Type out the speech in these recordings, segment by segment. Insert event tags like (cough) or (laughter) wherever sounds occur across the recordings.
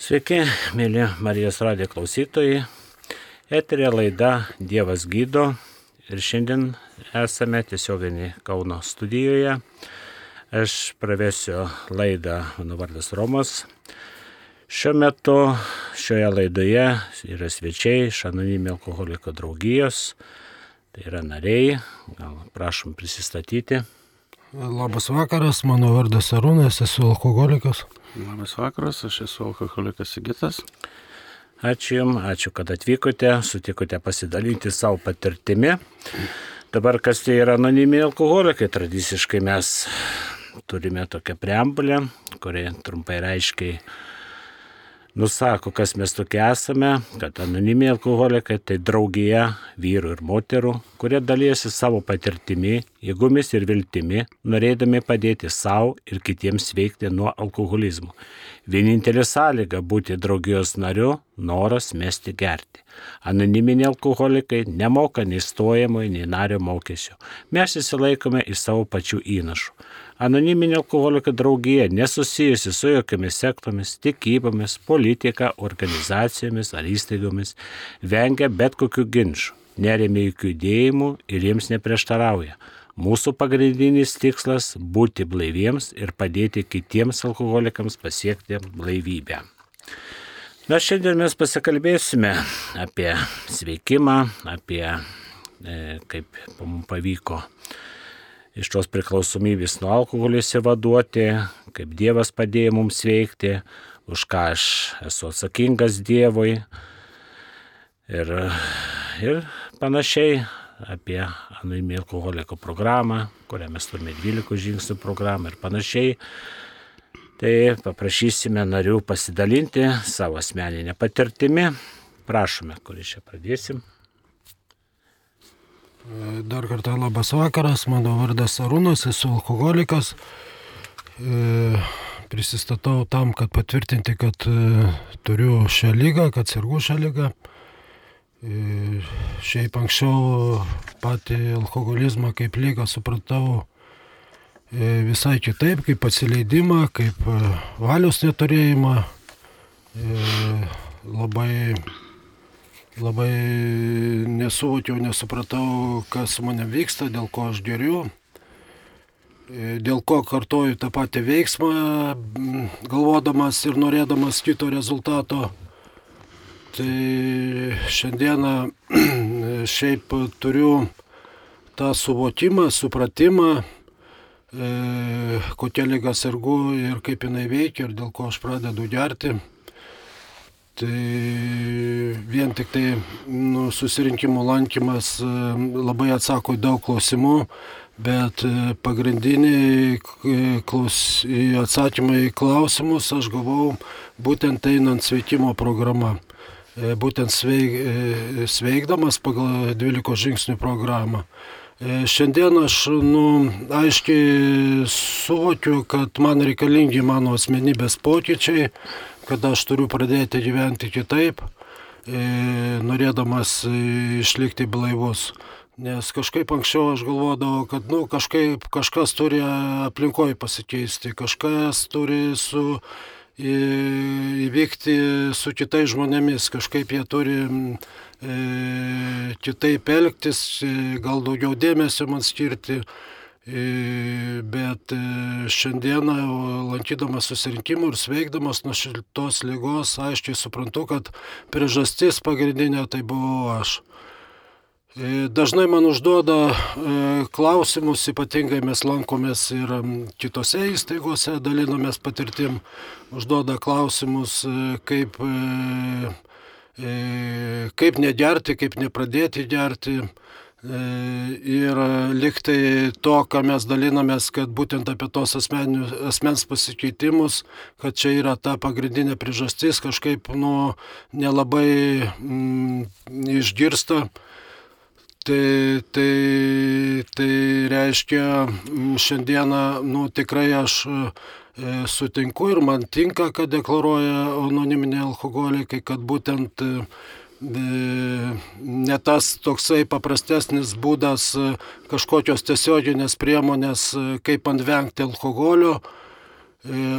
Sveiki, mėly Marijos radijo klausytojai. Eterė laida Dievas gydo ir šiandien esame tiesioginį Kauno studijoje. Aš pravesiu laidą, mano vardas Romas. Šiuo metu šioje laidoje yra svečiai iš Anonimė alkoholiko draugijos. Tai yra nariai, gal prašom prisistatyti. Labas vakaras, mano vardas Arūnas, esu alkoholikas. Labas vakaras, aš esu alkoholikas Sigitas. Ačiū Jums, ačiū, kad atvykote, sutikote pasidalinti savo patirtimi. Dabar kas tai yra anonimiai alkoholikai, tradiciškai mes turime tokią preambulę, kuri trumpai ir aiškiai nusako, kas mes tokie esame, kad anonimiai alkoholikai tai draugija vyrų ir moterų, kurie dalyjasi savo patirtimi, jėgomis ir viltimi, norėdami padėti savo ir kitiems veikti nuo alkoholizmo. Vienintelė sąlyga būti draugijos nariu - noras mesti gerti. Anoniminiai alkoholikai nemoka nei stojamojo, nei nario mokesčio. Mes įsilaikome iš savo pačių įnašų. Anoniminė alkoholiko draugija nesusijusi su jokiamis sektomis, tikybomis, politika, organizacijomis ar įstaigomis, vengia bet kokių ginčių, neremia jokių judėjimų ir jiems neprieštarauja. Mūsų pagrindinis tikslas - būti blaiviems ir padėti kitiems alkoholikams pasiekti blaivybę. Na, šiandien mes pasikalbėsime apie sveikimą, apie e, kaip mums pavyko iš tos priklausomybės nuo alkoholio įsivaduoti, kaip Dievas padėjo mums veikti, už ką aš esu atsakingas Dievui ir, ir panašiai apie anonimį alkoholiko programą, kurią mes turime 12 žingsnių programą ir panašiai. Tai paprašysime narių pasidalinti savo asmeninę patirtimį. Prašome, kurį čia pradėsim. Dar kartą labas vakaras, mano vardas Arūnas, esu alkoholikas. E, prisistatau tam, kad patvirtinti, kad e, turiu šią lygą, kad sergu šią lygą. E, šiaip anksčiau patį alkoholizmą kaip lygą supratau visai kitaip, kaip atsileidimą, kaip valios neturėjimą. Labai labai nesuvokiau, nesupratau, kas manim vyksta, dėl ko aš geriu, e, dėl ko kartoju tą patį veiksmą, galvodamas ir norėdamas kito rezultato. Tai šiandieną (clears throat) šiaip turiu tą suvokimą, supratimą, e, kokia lyga sergu ir kaip jinai veikia ir dėl ko aš pradedu gerti. Tai vien tik tai nu, susirinkimų lankymas e, labai atsako į daug klausimų, bet e, pagrindiniai e, klaus, atsakymai į klausimus aš gavau būtent einant sveikimo programą. Būtent sveik, sveikdamas pagal 12 žingsnių programą. Šiandien aš nu, aiškiai suvokiu, kad man reikalingi mano asmenybės pokyčiai, kad aš turiu pradėti gyventi kitaip, e, norėdamas e, išlikti blaivus. Nes kažkaip anksčiau aš galvodavau, kad nu, kažkaip kažkas turi aplinkoje pasikeisti, kažkas turi su, įvykti su kitais žmonėmis, kažkaip jie turi e, kitaip elgtis, e, gal daugiau dėmesio man skirti. Bet e, šiandieną lankydamas susirinkimų ir sveikdamas nuo šitos lygos, aiškiai suprantu, kad priežastis pagrindinė tai buvau aš. Dažnai man užduoda e, klausimus, ypatingai mes lankomės ir kitose įstaigose, dalinamės patirtim, užduoda klausimus, e, kaip, kaip negerti, kaip nepradėti gerti. E, ir liktai to, ką mes dalinamės, kad būtent apie tos asmenių, asmens pasikeitimus, kad čia yra ta pagrindinė priežastis, kažkaip nu, nelabai mm, išgirsta. Tai, tai, tai reiškia, mm, šiandieną nu, tikrai aš e, sutinku ir man tinka, kad deklaruoja anoniminiai alkoholikai, kad būtent e, ne tas toksai paprastesnis būdas kažkokios tiesioginės priemonės, kaip anvengti alkoholio,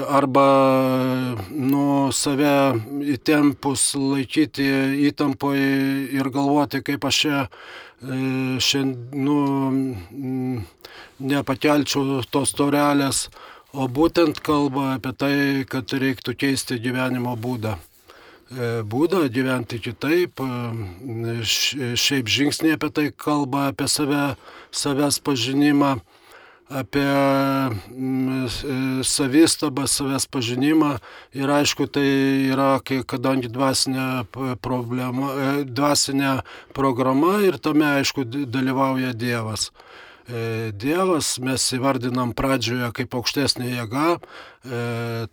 arba nu save įtempus laikyti įtampoje ir galvoti, kaip aš čia šiandien nu, nepakelčiau tos torelės, o būtent kalba apie tai, kad reiktų keisti gyvenimo būdą. Būdą gyventi kitaip, šiaip žingsniai apie tai kalba, apie save, savęs pažinimą apie savistabą, savęs pažinimą ir aišku, tai yra, kadangi dvasinė, problema, dvasinė programa ir tame aišku dalyvauja Dievas. Dievas mes įvardinam pradžioje kaip aukštesnė jėga,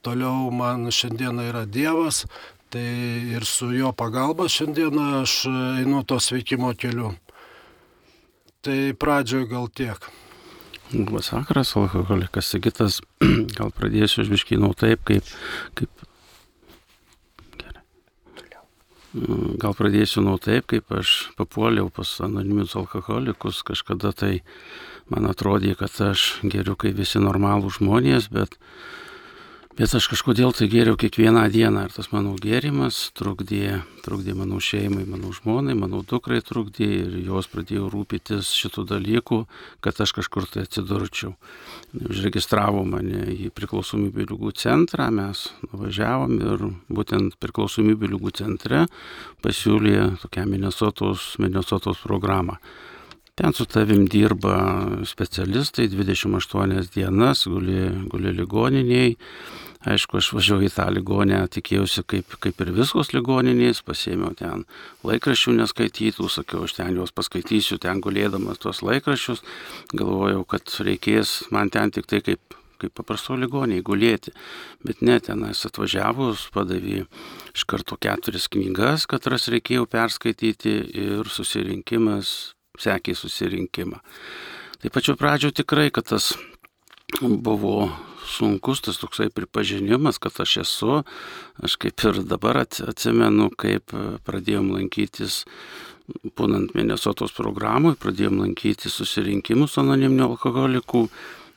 toliau man šiandieną yra Dievas, tai ir su jo pagalba šiandieną aš einu to sveikimo keliu. Tai pradžioje gal tiek. Labas vakaras, alkoholikas Sigitas. (clears throat) Gal pradėsiu žviškai nuo taip, kaip, kaip. Gerai. Gal pradėsiu nuo taip, kaip aš papuoliau pas anonimius alkoholikus. Kažkada tai man atrodė, kad aš geriu kaip visi normalų žmonės, bet Bet aš kažkodėl tai geriau kiekvieną dieną ir tas mano gėrimas trukdė, trukdė mano šeimai, mano žmonai, mano dukrai trukdė ir jos pradėjo rūpytis šitų dalykų, kad aš kažkur tai atsidurčiau. Užregistravo mane į priklausomybių lygų centrą, mes nuvažiavom ir būtent priklausomybių lygų centre pasiūlė tokią Minnesotos, Minnesotos programą. Ten su tavim dirba specialistai 28 dienas, guli, guli ligoniniai, Aišku, aš važiavau į tą ligonę, tikėjausi kaip, kaip ir visos ligoninės, pasėmiau ten laikraščių neskaitytų, sakiau, aš ten juos paskaitysiu, ten gulėdamas tuos laikraščius, galvojau, kad reikės man ten tik tai kaip, kaip paprasto ligoniai gulėti. Bet ne, tenais atvažiavus padavė iš karto keturis knygas, katras reikėjo perskaityti ir susirinkimas sekė susirinkimą. Tai pačiu pradžiu tikrai, kad tas buvo sunkus tas toksai pripažinimas, kad aš esu. Aš kaip ir dabar atsimenu, kaip pradėjom lankytis, būnant Minnesotos programui, pradėjom lankyti susirinkimus anoniminių alkoholikų.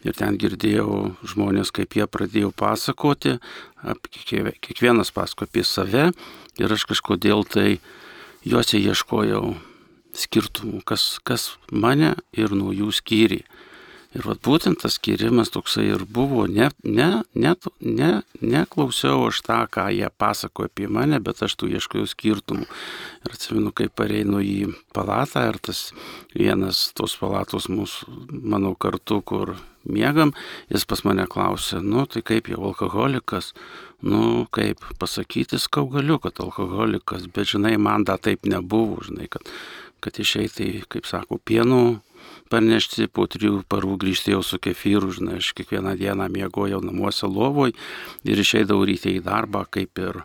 Ir ten girdėjau žmonės, kaip jie pradėjo pasakoti, kiekvienas pasako apie save ir aš kažkodėl tai juose ieškojau skirtumų, kas, kas mane ir nuo jų skyri. Ir vat būtent tas skirimas toksai ir buvo, ne, ne, ne, ne, neklausiau aš tą, ką jie pasako apie mane, bet aš tų ieškojau skirtumų. Ir atsimenu, kai pareinu į palatą ir tas vienas tos palatos mūsų, mano kartu, kur miegam, jis pas mane klausė, nu tai kaip jau alkoholikas, nu kaip pasakyti, skau galiu, kad alkoholikas, bet žinai, man da taip nebuvo, žinai, kad, kad išeitai, kaip sako, pienų parnešti, po trijų parų grįžti jau su kefyru, žinai, aš kiekvieną dieną miegojau namuose lovoj ir išeidavau ryte į darbą kaip ir,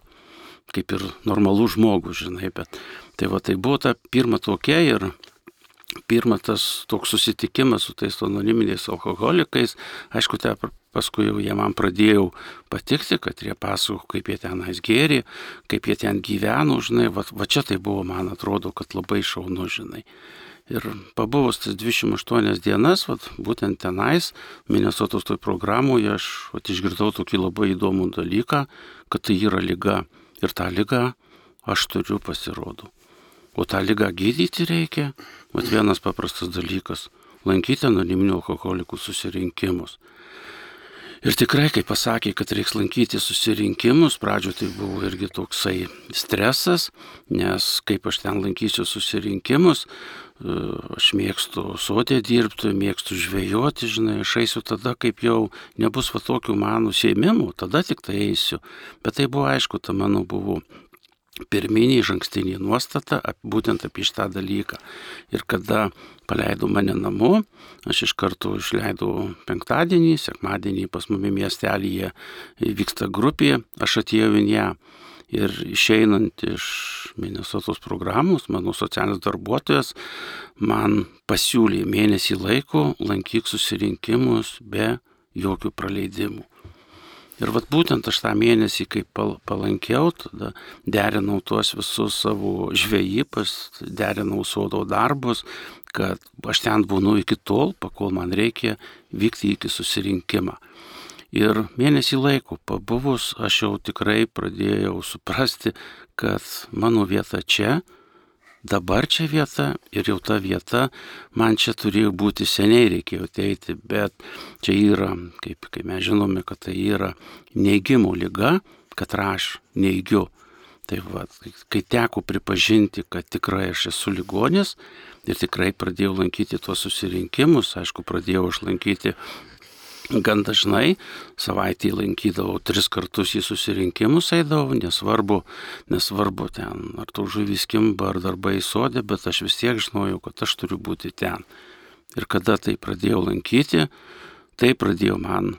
kaip ir normalus žmogus, žinai, bet tai va tai buvo ta pirma tokia ir pirmas tas toks susitikimas su tais anoniminiais alkoholikais, aišku, te paskui jau jie man pradėjau patikti, kad jie pasako, kaip jie tenais gėri, kaip jie ten gyveno, žinai, va, va čia tai buvo, man atrodo, kad labai šaunu, žinai. Ir pabuvus tas 28 dienas, vat, būtent tenais, Minnesotos toj programoje, aš vat, išgirdau tokį labai įdomų dalyką, kad tai yra lyga. Ir tą lygą aš turiu pasirodo. O tą lygą gydyti reikia. Vat vienas paprastas dalykas - lankyti anoniminių alkoholikų susirinkimus. Ir tikrai, kai pasakė, kad reiks lankyti susirinkimus, pradžio tai buvo irgi toksai stresas, nes kaip aš ten lankysiu susirinkimus, e, aš mėgstu sodė dirbti, mėgstu žvejoti, žinai, aš eisiu tada, kaip jau nebus va tokių mano sėmimų, tada tik tai eisiu. Bet tai buvo aišku, ta mano buvo pirminį žankstinį nuostatą būtent apie šitą dalyką. Ir kada paleido mane namo, aš iš karto išleidau penktadienį, sekmadienį pas mumi miestelėje vyksta grupė, aš atėjau į ją. Ir išeinant iš Minnesotos programos, mano socialinis darbuotojas man pasiūlė mėnesį laiko lankyk susirinkimus be jokių praleidimų. Ir vat būtent aš tą mėnesį, kai palankiau, tada derinau tuos visus savo žvejypas, derinau sodo darbus, kad aš ten būnu iki tol, pakol man reikia vykti iki susirinkimą. Ir mėnesį laiko pabuvus aš jau tikrai pradėjau suprasti, kad mano vieta čia, dabar čia vieta ir jau ta vieta, man čia turėjo būti seniai reikėjo ateiti, bet čia yra, kaip, kaip mes žinome, kad tai yra neigimo lyga, kad aš neigiu. Tai va, kai teko pripažinti, kad tikrai aš esu ligonis ir tikrai pradėjau lankyti tuos susirinkimus, aišku, pradėjau aš lankyti gan dažnai, savaitį lankydavau tris kartus į susirinkimus eidavau, nesvarbu, nesvarbu ten, ar tu žuvys kimba, ar darbai sodė, bet aš vis tiek žinojau, kad aš turiu būti ten. Ir kada tai pradėjau lankyti, tai pradėjo man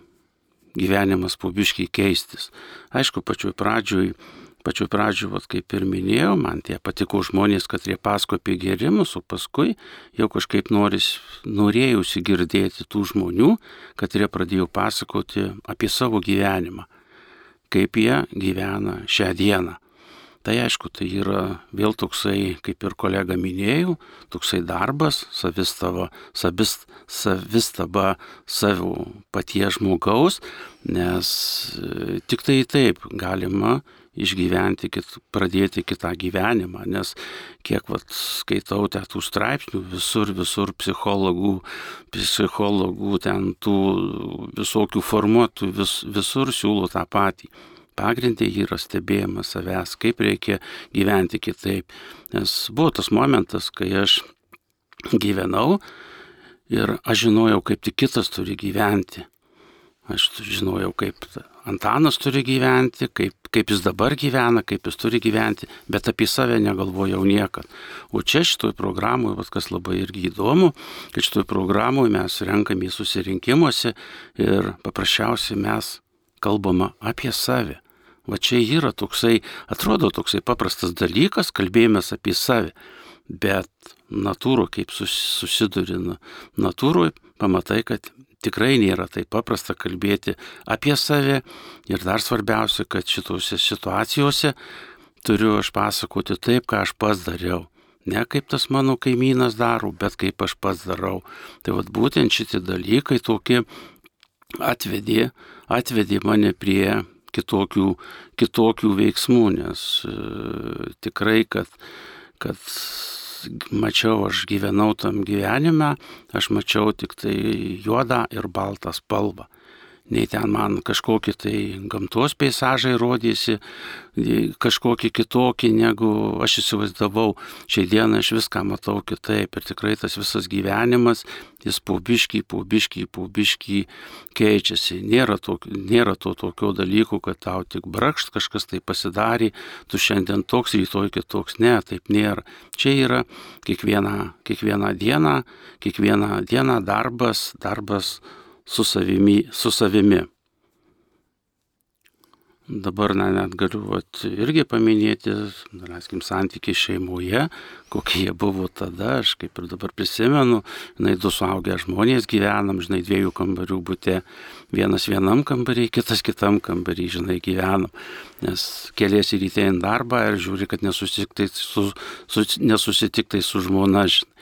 gyvenimas pubiškiai keistis. Aišku, pačioj pradžioj pačiu pradžiu, vat, kaip ir minėjau, man tie patiko žmonės, kad jie pasko apie gerimus, o paskui jau kažkaip noris, norėjusi girdėti tų žmonių, kad jie pradėjo pasakoti apie savo gyvenimą, kaip jie gyvena šią dieną. Tai aišku, tai yra vėl toksai, kaip ir kolega minėjau, toksai darbas, savistava, savist, savistaba savo paties žmogaus, nes e, tik tai taip galima išgyventi, kit, pradėti kitą gyvenimą, nes kiek vat, skaitau tų straipsnių, visur, visur psichologų, psichologų ten tų visokių formuotų, vis, visur siūlo tą patį. Pagrindė yra stebėjimas savęs, kaip reikia gyventi kitaip. Nes buvo tas momentas, kai aš gyvenau ir aš žinojau, kaip tik kitas turi gyventi. Aš žinojau, kaip Antanas turi gyventi, kaip, kaip jis dabar gyvena, kaip jis turi gyventi, bet apie save negalvojau niekad. O čia šitoj programoje, vat, kas labai irgi įdomu, kad šitoj programoje mes renkame susirinkimuose ir paprasčiausiai mes kalbama apie save. Va čia yra toksai, atrodo toksai paprastas dalykas, kalbėjimas apie save, bet natūro, kaip susiduri natūroje, pamatai, kad tikrai nėra taip paprasta kalbėti apie save ir dar svarbiausia, kad šitose situacijose turiu aš pasakoti taip, ką aš pats dariau. Ne kaip tas mano kaimynas daro, bet kaip aš pats darau. Tai vad būtent šitie dalykai tokie atvedė, atvedė mane prie kitokių, kitokių veiksmų, nes e, tikrai, kad, kad mačiau, aš gyvenau tam gyvenime, aš mačiau tik tai juodą ir baltą spalvą nei ten man kažkokie tai gamtos peizažai rodėsi, kažkokie kitokie, negu aš įsivaizdavau. Šiai dieną aš viską matau kitaip ir tikrai tas visas gyvenimas, jis paubiškiai, paubiškiai, paubiškiai keičiasi. Nėra to, nėra to tokio dalyko, kad tau tik brakšt kažkas tai pasidarė, tu šiandien toks, rytoj kitoks. Ne, taip nėra. Čia yra kiekvieną, kiekvieną dieną, kiekvieną dieną darbas, darbas su savimi. Su savimi. Dabar na, net galiu vat, irgi paminėti, leiskim, santykiai šeimoje, kokie jie buvo tada, aš kaip ir dabar prisimenu, žinai, du suaugę žmonės gyvenam, žinai, dviejų kambarių būte, vienas vienam kambarį, kitas kitam kambarį, žinai, gyvenam, nes keliasi ryte į darbą ir žiūri, kad nesusitiktai su, su, nesusitiktai su žmona, žinai.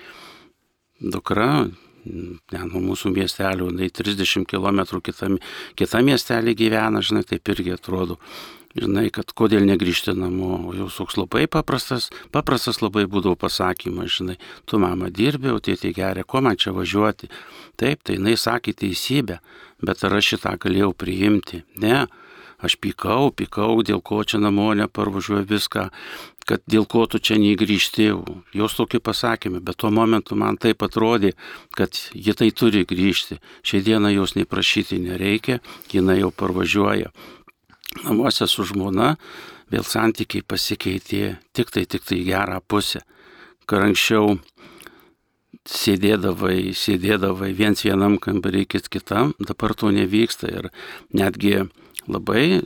Dukra ne, nuo mūsų miestelio, jinai 30 km kitam, kitam miestelį gyvena, žinai, taip irgi atrodo. Žinai, kad kodėl negrįžti namo, jau toks labai paprastas, paprastas labai būdavo pasakymas, žinai, tu mama dirbi, o tėtė geria, ko man čia važiuoti. Taip, tai jinai sakė teisybę, bet ar aš šitą galėjau priimti? Ne, aš pykau, pykau, dėl ko čia namo neparvažiuoju viską, kad dėl ko tu čia neįgrįžti. Jos tokį pasakymą, bet tuo momentu man taip atrodė, kad ji tai turi grįžti. Šią dieną jos neprašyti nereikia, jinai jau parvažiuoja. Namuose su žmona vėl santykiai pasikeitė tik tai, tik tai gerą pusę. Kar anksčiau sėdėdavai, sėdėdavai viens vienam kambarį, kit kitam, dabar to nevyksta ir netgi labai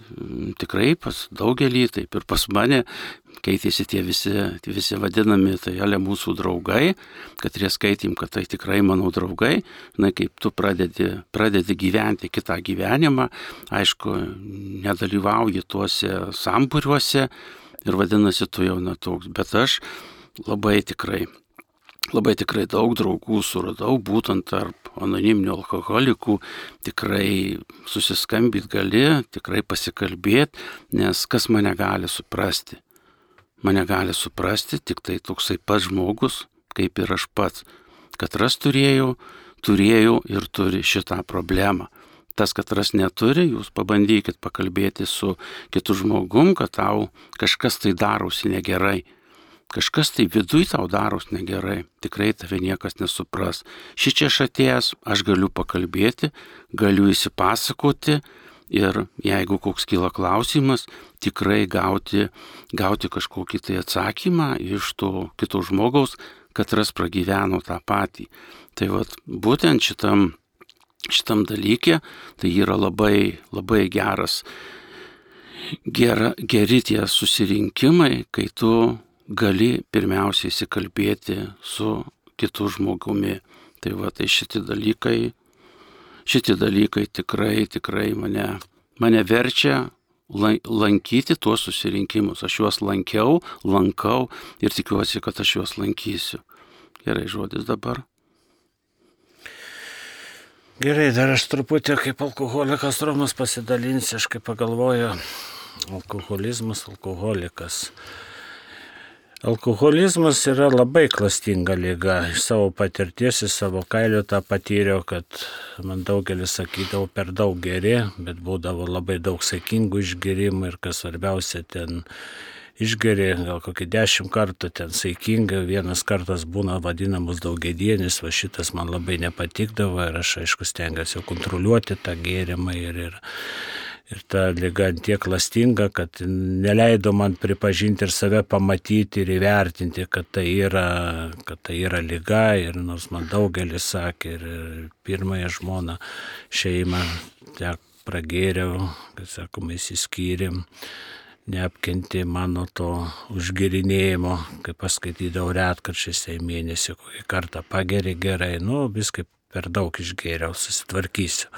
tikrai pas daugelį, taip ir pas mane, keitėsi tie visi, tie visi vadinami, tai ale mūsų draugai, kad jie skaitym, kad tai tikrai mano draugai, na kaip tu pradedi, pradedi gyventi kitą gyvenimą, aišku, nedalyvauji tuose sambūriuose ir vadinasi, tu jau netoks, bet aš labai tikrai labai tikrai daug draugų suradau, būtent tarp anoniminių alkoholikų, tikrai susiskambyti gali, tikrai pasikalbėti, nes kas mane gali suprasti? Mane gali suprasti tik tai toksai pats žmogus, kaip ir aš pats. Katras turėjau, turėjau ir turi šitą problemą. Tas katras neturi, jūs pabandykit pakalbėti su kitu žmogum, kad tau kažkas tai darosi negerai kažkas tai viduj tau daros negerai, tikrai tave niekas nesupras. Ši čia aš atėjęs, aš galiu pakalbėti, galiu įsipasakoti ir jeigu koks kyla klausimas, tikrai gauti, gauti kažkokį tai atsakymą iš to kito žmogaus, kad ras pragyveno tą patį. Tai vad būtent šitam, šitam dalykė tai yra labai, labai geras, gera, geri tie susirinkimai, kai tu gali pirmiausiai įsikalbėti su kitu žmogumi. Tai va, tai šitie dalykai, šitie dalykai tikrai, tikrai mane, mane verčia lankyti tuos susirinkimus. Aš juos lankiau, lankau ir tikiuosi, kad aš juos lankysiu. Gerai žodis dabar. Gerai, dar aš truputį kaip alkoholikas Romas pasidalinsiu, aš kaip pagalvoju, alkoholizmas, alkoholikas. Alkoholizmas yra labai klastinga lyga. Iš savo patirties, iš savo kailio tą patyriau, kad man daugelis sakydavo per daug geri, bet būdavo labai daug saikingų išgerimų ir kas svarbiausia, ten išgeri gal kokį dešimt kartų ten saikingai, vienas kartas būna vadinamas daugiedienis, va šitas man labai nepatikdavo ir aš aišku stengiuosi kontroliuoti tą gėrimą ir, ir Ir ta lyga tiek lastinga, kad neleido man pripažinti ir save pamatyti ir įvertinti, kad tai yra, kad tai yra lyga. Ir nors man daugelis sakė, ir pirmąją žmoną šeimą tiek pragėriau, kad sakoma, įsiskyrėm, neapkenti mano to užgirinėjimo, kaip paskaitydavau retkarčiais, tai mėnesį kokį kartą pageri gerai, nu viskai per daug išgėriau, susitvarkysiu.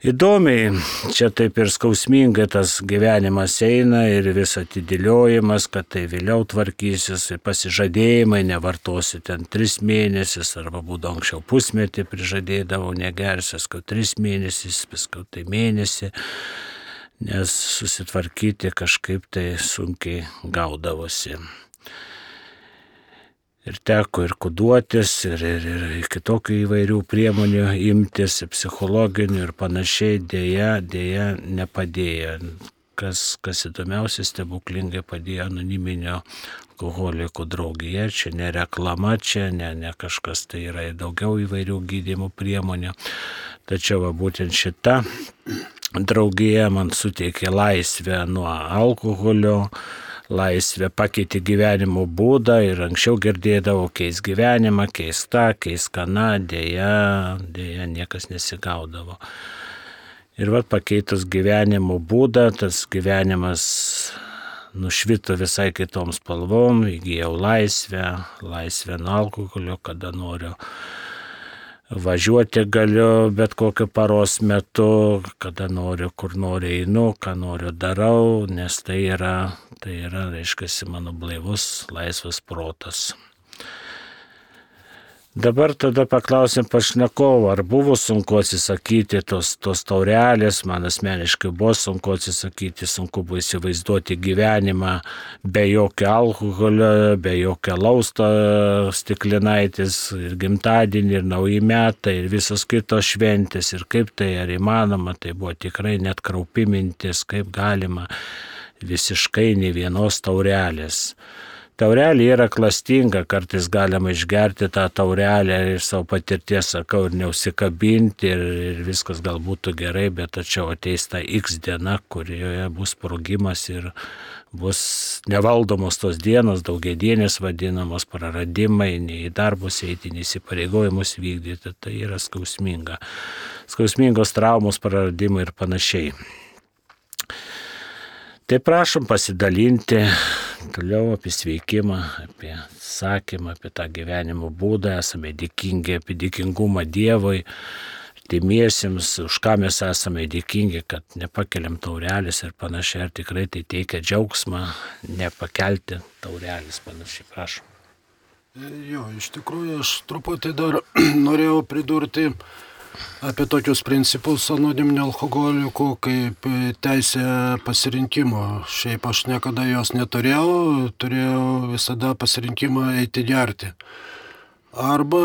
Įdomiai, čia taip ir skausmingai tas gyvenimas eina ir vis atidėliojimas, kad tai vėliau tvarkysis, pasižadėjimai, nevartosiu ten tris mėnesius, arba būdavo anksčiau pusmetį prižadėdavau, negersiu, kad tris mėnesius, paskui tai mėnesį, nes susitvarkyti kažkaip tai sunkiai gaudavosi ir teko ir kuduotis, ir, ir, ir kitokių įvairių priemonių imtis, psichologinių ir panašiai, dėja, dėja nepadėjo. Kas, kas įdomiausia, stebuklingai padėjo anoniminio alkoholikų draugija, čia ne reklama, čia ne, ne kažkas, tai yra daugiau įvairių gydymų priemonių. Tačiau va, būtent šita draugija man suteikė laisvę nuo alkoholio, laisvę, pakeitė gyvenimo būdą ir anksčiau girdėdavo keis gyvenimą, keis tą, keis kaną, dėja, dėja niekas nesigaudavo. Ir vad pakeitus gyvenimo būdą, tas gyvenimas nušvito visai kitom spalvom, įgyjau laisvę, laisvę nuo alkoholio, kada noriu važiuoti galiu bet kokiu paros metu, kada noriu, kur noriu einu, ką noriu darau, nes tai yra, tai yra, reiškia, mano blaivus, laisvas protas. Dabar tada paklausim pašnekovo, ar buvo sunku atsisakyti tos, tos taurelės, man asmeniškai buvo sunku atsisakyti, sunku buvo įsivaizduoti gyvenimą be jokio alkoholio, be jokio lausto stiklinaitis ir gimtadienį, ir nauji metai, ir visos kitos šventės, ir kaip tai ar įmanoma, tai buvo tikrai net kraupimintis, kaip galima visiškai ne vienos taurelės. Taurelė yra klastinga, kartais galima išgerti tą taurelę ir savo patirties sakau ir neusikabinti ir, ir viskas gal būtų gerai, bet tačiau ateis ta X diena, kurioje bus sprogimas ir bus nevaldomos tos dienos, daugiedienės vadinamos praradimai, nei į darbus eiti, nei įsipareigojimus vykdyti, tai yra skausminga. Skausmingos traumos, praradimai ir panašiai. Tai prašom pasidalinti toliau apie sveikimą, apie sakymą, apie tą gyvenimo būdą, esame dėkingi apie dėkingumą Dievui, artimiesiems, už ką mes esame dėkingi, kad nepakeliam taurelės ir panašiai, ar tikrai tai teikia džiaugsmą, nepakelti taurelės panašiai, prašom. Jo, iš tikrųjų aš truputį dar (clears throat) norėjau pridurti apie tokius principus anoniminio alkoholikų kaip teisė pasirinkimo. Šiaip aš niekada jos neturėjau, turėjau visada pasirinkimą eiti gerti. Arba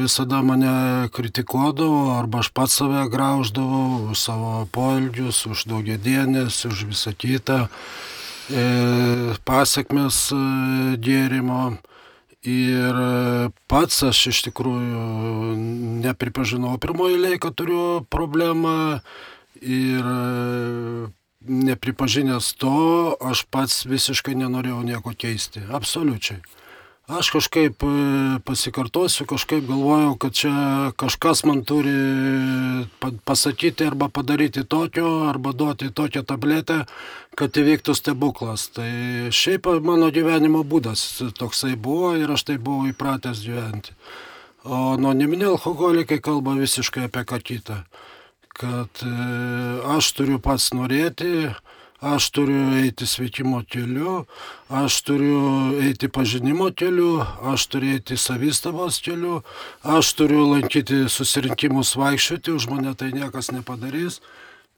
visada mane kritikuodavo, arba aš pats save grauždavau už savo poelgius, už daugiadienės, už visą kitą e, pasiekmes e, gėrimo. Ir pats aš iš tikrųjų nepripažinau pirmoji eilė, kad turiu problemą ir nepripažinęs to, aš pats visiškai nenorėjau nieko keisti. Absoliučiai. Aš kažkaip pasikartosiu, kažkaip galvojau, kad čia kažkas man turi pasakyti arba padaryti tokio, arba duoti tokią tabletę, kad įvyktų stebuklas. Tai šiaip mano gyvenimo būdas toksai buvo ir aš tai buvau įpratęs gyventi. O anoniminiai alkoholikai kalba visiškai apie ką kitą. Kad e, aš turiu pats norėti, aš turiu eiti sveikimo keliu, aš turiu eiti pažinimo keliu, aš turiu eiti savistabos keliu, aš turiu lankyti susirinkimus vaikščioti, už mane tai niekas nepadarys.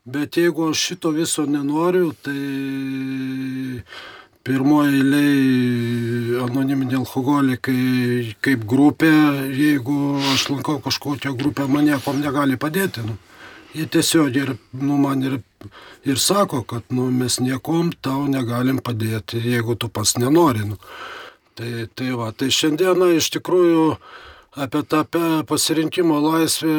Bet jeigu aš šito viso nenoriu, tai pirmoji eiliai anoniminiai alkoholikai kaip grupė, jeigu aš lankau kažkokią grupę, man niekom negali padėti. Nu. Jie tiesiog ir, nu, man ir, ir sako, kad nu, mes niekom tau negalim padėti, jeigu tu pas nenori. Nu. Tai, tai, va, tai šiandieną iš tikrųjų apie tą pasirinkimo laisvę,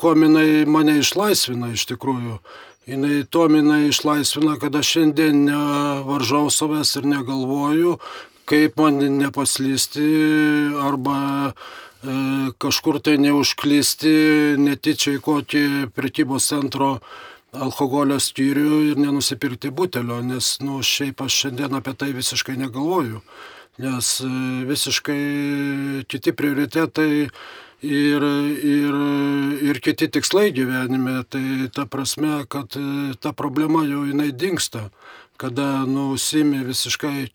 kuo jinai mane išlaisvina iš tikrųjų. Jinai to minai išlaisvina, kad aš šiandien nevaržau savęs ir negalvoju, kaip man nepaslysti arba kažkur tai neužklysti netyčia į kokį prekybos centro alkoholio skyrių ir nenusipirkti butelio, nes, nu, šiaip aš šiandien apie tai visiškai negalvoju nes e, visiškai kiti prioritetai ir, ir, ir kiti tikslai gyvenime. Tai ta prasme, kad e, ta problema jau jinai dinksta, kada nusimi visiškai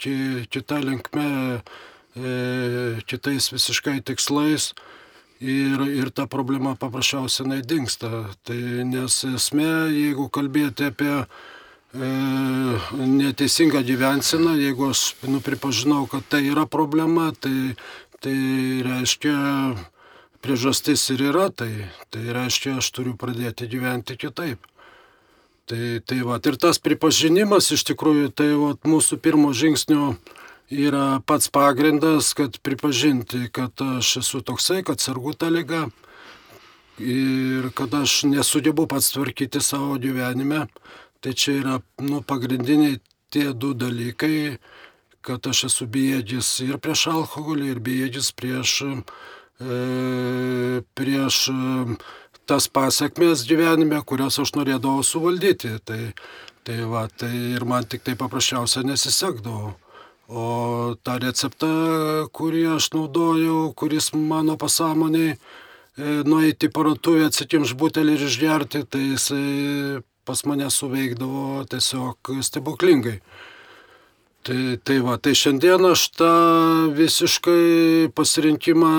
kita linkme, e, kitais visiškai tikslais. Ir, ir ta problema paprasčiausiai jinai dinksta. Tai nes esmė, jeigu kalbėti apie E, neteisingą gyvenseną, jeigu aš nu, pripažinau, kad tai yra problema, tai, tai reiškia priežastis ir yra tai. Tai reiškia, aš turiu pradėti gyventi kitaip. Tai, tai va, ir tas pripažinimas iš tikrųjų, tai va, mūsų pirmo žingsnio yra pats pagrindas, kad pripažinti, kad aš esu toksai, kad sergu tą lygą ir kad aš nesugebu pats tvarkyti savo gyvenime, Tai čia yra nu, pagrindiniai tie du dalykai, kad aš esu bejėgis ir prieš alkoholį, ir bejėgis prieš, e, prieš e, tas pasiekmes gyvenime, kurias aš norėdavau suvaldyti. Tai, tai, va, tai ir man tik tai paprasčiausia nesisekdavo. O tą receptą, kurį aš naudojau, kuris mano pasąmoniai, e, nueiti paratuvę, atsikimš butelį ir išgerti, tai jisai pas mane suveikdavo tiesiog stebuklingai. Tai, tai va, tai šiandien aš tą visiškai pasirinkimą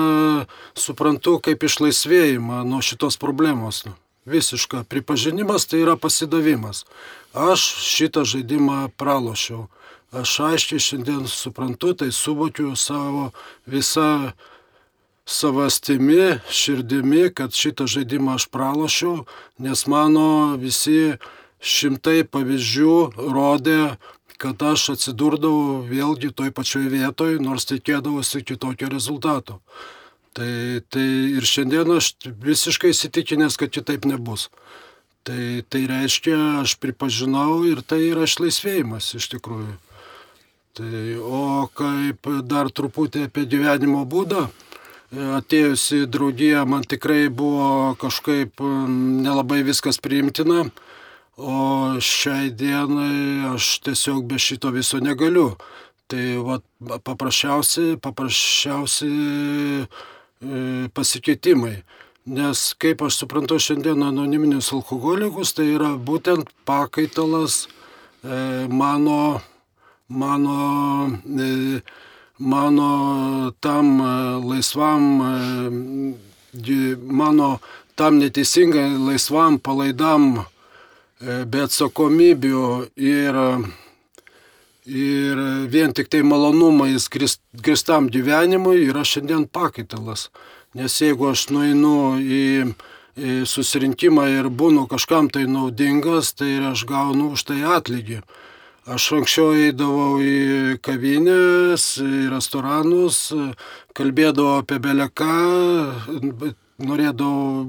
suprantu kaip išlaisvėjimą nuo šitos problemos. Nu, visiška pripažinimas tai yra pasidavimas. Aš šitą žaidimą pralošiau. Aš aiškiai šiandien suprantu, tai suvokiu savo visą savastimi, širdimi, kad šitą žaidimą aš pralošiau, nes mano visi šimtai pavyzdžių rodė, kad aš atsidurdavau vėlgi toj pačioj vietoj, nors tikėdavosi kitokio rezultato. Tai, tai ir šiandien aš visiškai įsitikinęs, kad kitaip nebus. Tai, tai reiškia, aš pripažinau ir tai yra išlaisvėjimas iš tikrųjų. Tai, o kaip dar truputį apie gyvenimo būdą, atėjusi draugija man tikrai buvo kažkaip nelabai viskas priimtina, o šiai dienai aš tiesiog be šito viso negaliu. Tai va, paprasčiausi, paprasčiausi e, pasikeitimai. Nes kaip aš suprantu šiandien anoniminius alkoholikus, tai yra būtent pakaitalas e, mano, mano e, mano tam e, laisvam, e, mano tam neteisingai laisvam palaidam be atsakomybių ir, ir vien tik tai malonumais gristam gyvenimui yra šiandien pakaitalas. Nes jeigu aš nueinu į susirinkimą ir būnu kažkam tai naudingas, tai aš gaunu už tai atlygį. Aš anksčiau eidavau į kavinės, į restoranus, kalbėdavau apie beleką, norėdavau,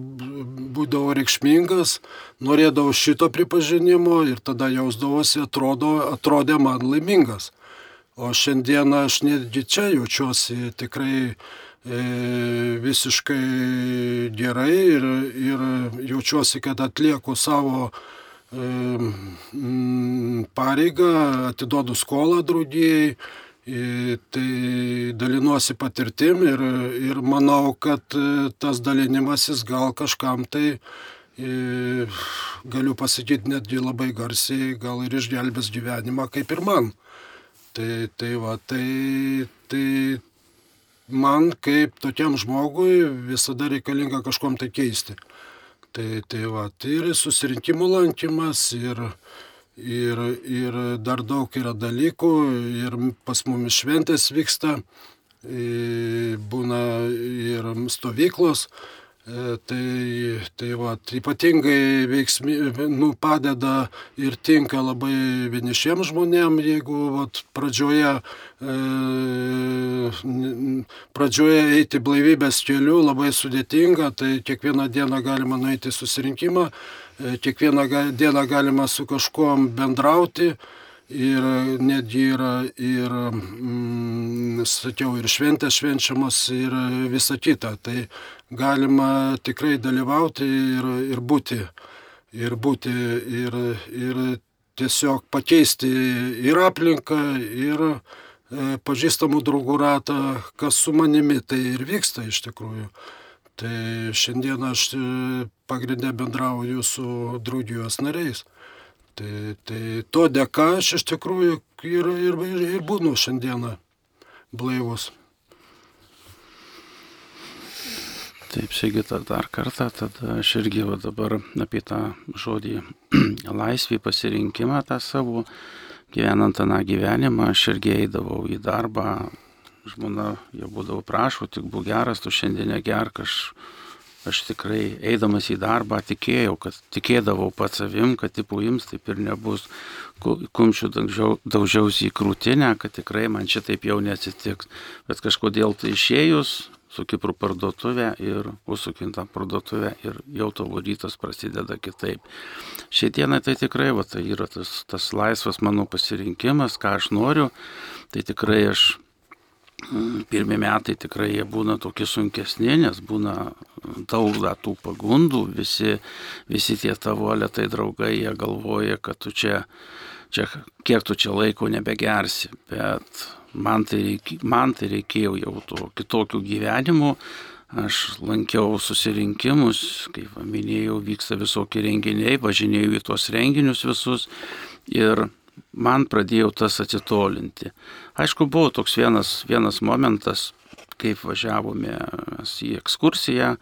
būdavau reikšmingas, norėdavau šito pripažinimo ir tada jausdavosi, atrodo, atrodė man laimingas. O šiandieną aš netgi čia jaučiuosi tikrai e, visiškai gerai ir, ir jaučiuosi, kad atlieku savo pareigą, atiduodu skolą draudėjai, tai dalinuosi patirtim ir, ir manau, kad e, tas dalinimasis gal kažkam tai galiu pasakyti netgi labai garsiai, gal ir išgelbės gyvenimą kaip ir man. Tai, tai va, tai, tai man kaip tokiam žmogui visada reikalinga kažkom tai keisti. Tai, tai va, tai ir susirinkimų lankymas, ir, ir, ir dar daug yra dalykų, ir pas mumis šventės vyksta, būna ir stovyklos, tai, tai va, ypatingai veiksmi, nu, padeda ir tinka labai vienišiems žmonėms, jeigu va, pradžioje, e, pradžioje eiti blaivybės keliu labai sudėtinga, tai kiekvieną dieną galima nueiti susirinkimą, e, kiekvieną dieną galima su kažkuom bendrauti ir netgi yra ir, mm, sakiau, ir šventės švenčiamos ir visa kita. Tai galima tikrai dalyvauti ir, ir būti. Ir būti ir, ir tiesiog pakeisti ir aplinką, ir e, pažįstamų draugų ratą, kas su manimi tai ir vyksta iš tikrųjų. Tai šiandien aš e, pagrindę bendrauju su draugijos nariais. Tai, tai to dėka aš iš tikrųjų ir, ir, ir, ir būnu šiandieną blaivus. Taip, Sigita, dar kartą, tada aš irgi va dabar apie tą žodį (clears throat) laisvį pasirinkimą tą savo, gyvenant tą gyvenimą, aš irgi eidavau į darbą, žmona jau būdavo prašau, tik būk geras, tu šiandien negerk, aš aš tikrai eidamas į darbą tikėjau, kad tikėdavau pats savim, kad tipo jums taip ir nebus, kumščių daužiausi į krūtinę, kad tikrai man šitaip jau neatsitiks. Bet kažkodėl tai išėjus, su Kipru parduotuvę ir užsukintą parduotuvę ir jau tavo rytas prasideda kitaip. Šiandieną tai tikrai, va, tai yra tas, tas laisvas mano pasirinkimas, ką aš noriu, tai tikrai aš pirmie metai tikrai jie būna tokie sunkesni, nes būna daug tų pagundų, visi, visi tie tavo lietai draugai, jie galvoja, kad tu čia, čia, kiek tu čia laiko nebegersi, bet man tai, reikė, man tai reikėjo jau to kitokių gyvenimų, aš lankiau susirinkimus, kaip minėjau, vyksta visokie renginiai, važinėjau į tuos renginius visus ir man pradėjo tas atitolinti. Aišku, buvo toks vienas, vienas momentas, kaip važiavome į ekskursiją,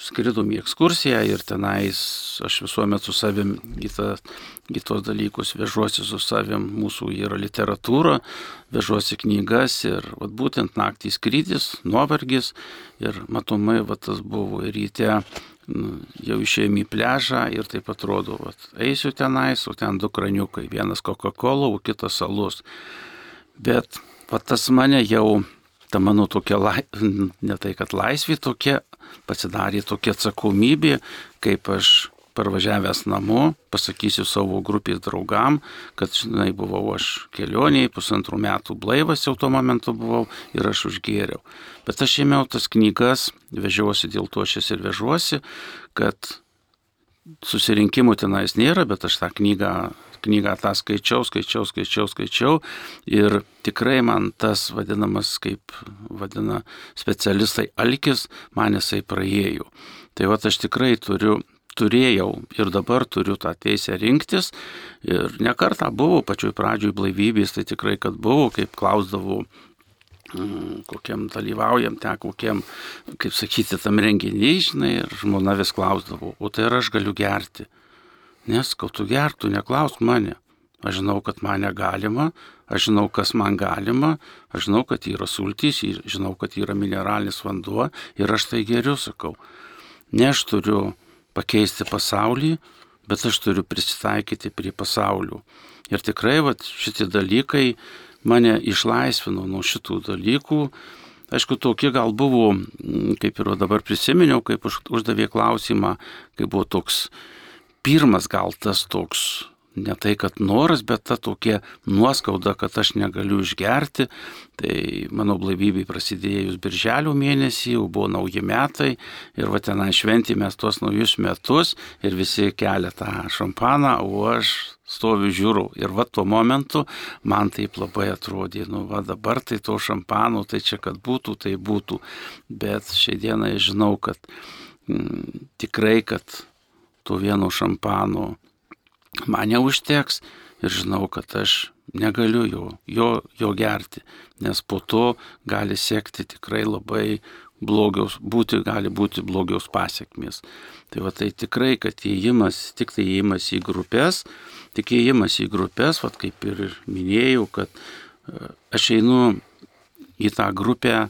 skridom į ekskursiją ir tenais aš visuomet su savim į, tą, į tos dalykus vežuosi su savim, mūsų yra literatūra, vežuosi knygas ir vat, būtent naktį skrydis, nuovargis ir matomai vat, tas buvo ir ryte nu, jau išėjom į pležą ir taip atrodo, vat, eisiu tenais, o ten du kraniukai, vienas Coca-Cola, o kitas salus. Bet vat, tas mane jau ta mano tokia, lai, ne tai kad laisvė tokia, pasidarė tokia atsakomybė, kaip aš parvažiavęs namo, pasakysiu savo grupės draugam, kad, žinai, buvau aš kelioniai, pusantrų metų blaivas jau tuo momentu buvau ir aš užgėriau. Bet aš ėmiau tas knygas, vežiausi dėl to aš jas ir vežuosi, kad susirinkimų tenais nėra, bet aš tą knygą knygą tą skaičiau, skaičiau, skaičiau, skaičiau ir tikrai man tas vadinamas, kaip vadina specialistai, alkis, man jisai praėjo. Tai va aš tikrai turiu turėjau ir dabar turiu tą teisę rinktis. Ir nekartą buvo pačioj pradžioj blaivybės, tai tikrai, kad buvo, kaip klausdavau mm, kokiam dalyvaujam, ten kokiam, kaip sakyti, tam renginiai, žinai, ir žmona vis klausdavo, o tai ar aš galiu gerti? Nes, kol tu gertų, neklaus mane. Aš žinau, kad mane galima, aš žinau, kas man galima, aš žinau, kad yra sultys, žinau, kad yra mineralinis vanduo ir aš tai geriu, sakau. Ne aš turiu pakeisti pasaulį, bet aš turiu prisitaikyti prie pasaulių. Ir tikrai vat, šitie dalykai mane išlaisvino nuo šitų dalykų. Aišku, tokie gal buvo, mm, kaip ir dabar prisiminiau, kaip uždavė klausimą, kai buvo toks pirmas gal tas toks ne tai, kad noras, bet ta tokia nuoskauda, kad aš negaliu išgerti. Tai mano blaivybei prasidėjus birželio mėnesį, jau buvo nauji metai ir va tenai šventėme tuos naujus metus ir visi kelia tą šampaną, o aš stoviu žiūriu. Ir va tuo momentu man taip labai atrodė, nu va dabar tai to šampano, tai čia kad būtų, tai būtų. Bet šiandieną žinau, kad mm, tikrai, kad to vieno šampano man neužteks ir žinau, kad aš negaliu jo, jo, jo gerti, nes po to gali sekti tikrai labai blogiaus, būti, gali būti blogiaus pasiekmės. Tai va tai tikrai, kad įėjimas, tik tai įėjimas į grupės, tik įėjimas į grupės, va kaip ir minėjau, kad e, aš einu į tą grupę,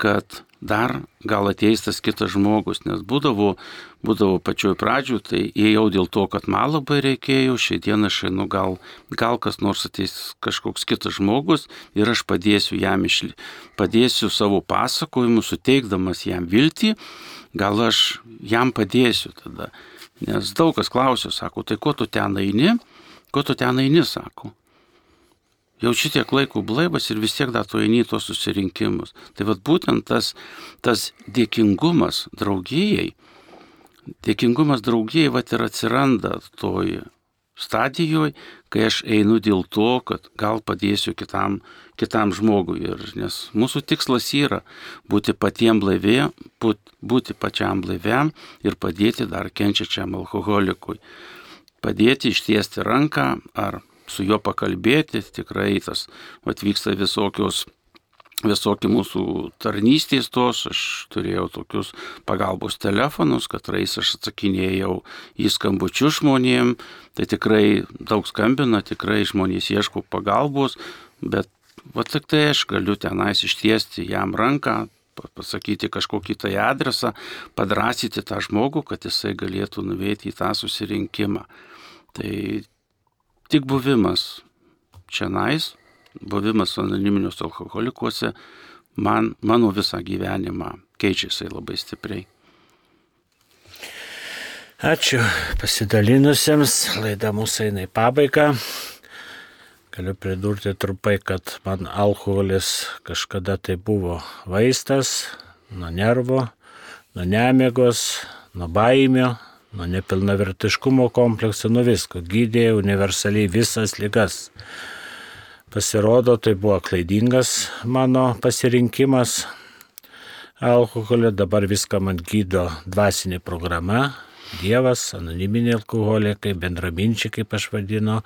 kad dar gal ateis tas kitas žmogus, nes būdavo, būdavo pačioj pradžių, tai ėjau dėl to, kad man labai reikėjo, šiandieną aš einu, gal, gal kas nors ateis kažkoks kitas žmogus ir aš padėsiu jam išli, padėsiu savo pasakojimu, suteikdamas jam viltį, gal aš jam padėsiu tada. Nes daug kas klausia, sako, tai ko tu ten eini, ko tu ten eini, sako jau šitiek laiko blaivas ir vis tiek dar tu eini į tos susirinkimus. Tai vad būtent tas, tas dėkingumas draugijai, dėkingumas draugijai vad ir atsiranda toj stadijoje, kai aš einu dėl to, kad gal padėsiu kitam, kitam žmogui. Ir, nes mūsų tikslas yra būti patiem blaivė, būti pačiam blaiviam ir padėti dar kenčiačiam alkoholikui. Padėti ištiesti ranką ar su juo pakalbėti, tikrai tas atvyksta visokios visokie mūsų tarnystės tos, aš turėjau tokius pagalbos telefonus, kad rais aš atsakinėjau į skambučių žmonėm, tai tikrai daug skambina, tikrai žmonės ieško pagalbos, bet va tik tai aš galiu tenais ištiesti jam ranką, pasakyti kažkokį tai adresą, padrasyti tą žmogų, kad jisai galėtų nuveiti į tą susirinkimą. Tai Tik buvimas čia nais, buvimas anoniminiuose alkoholikuose, man, mano visą gyvenimą keičiasi labai stipriai. Ačiū pasidalinusiems, laida mūsų eina į pabaigą. Galiu pridurti trumpai, kad man alkoholis kažkada tai buvo vaistas nuo nervo, nuo nemėgos, nuo baimio, nuo nepilnavertiškumo komplekso, nuo visko. Gydė universaliai visas lygas. Pasirodo, tai buvo klaidingas mano pasirinkimas alkoholio, dabar viską man gydo dvasinė programa, Dievas, anoniminiai alkoholikai, bendraminčiai, kaip aš vadinu,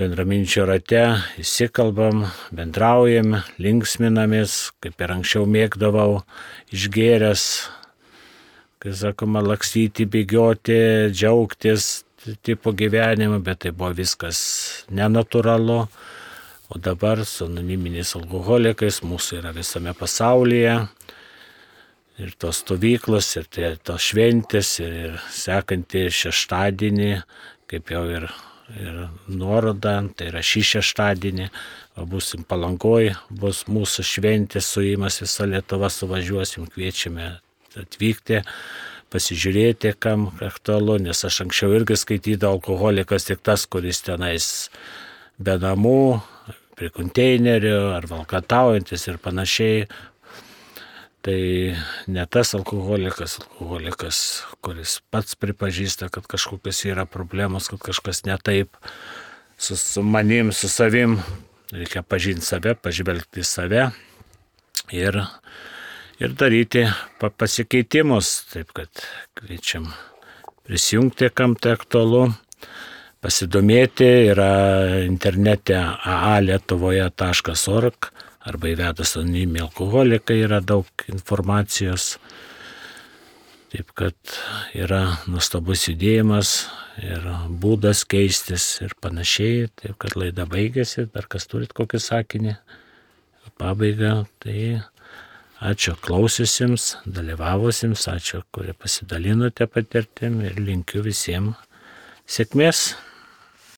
bendraminčio rate įsikalbam, bendraujam, linksminamės, kaip ir anksčiau mėgdavau, išgėręs kai sakoma, lakstyti, bėgioti, džiaugtis tipo gyvenimu, bet tai buvo viskas nenatūralu. O dabar su anoniminiais alkoholikais mūsų yra visame pasaulyje. Ir tos stovyklos, ir tai, tos šventės, ir, ir sekantį šeštadienį, kaip jau ir, ir nuoroda, tai yra šį šeštadienį, o busim palangoj, bus mūsų šventės suimas, visa Lietuva suvažiuosim, kviečiame atvykti, pasižiūrėti, kam aktualu, nes aš anksčiau irgi skaitydavau alkoholikas tik tas, kuris tenais be namų, prie konteinerių ar valkataujantis ir panašiai. Tai ne tas alkoholikas, alkoholikas, kuris pats pripažįsta, kad kažkokios yra problemos, kad kažkas ne taip su, su manim, su savim. Reikia pažinti save, pažvelgti į save ir ir daryti pa- pasikeitimus. Taip kad kviečiam prisijungti, kam tai aktualu, pasidomėti, yra internete aalietuvoje.org arba įvedus anonimį alkoholiką yra daug informacijos. Taip kad yra nuostabus judėjimas ir būdas keistis ir panašiai. Taip kad laida baigėsi, dar kas turit kokį sakinį, pabaigą, tai ačiū klausiusiems, dalyvavusiems, ačiū, kurie pasidalinote patirtim ir linkiu visiems sėkmės.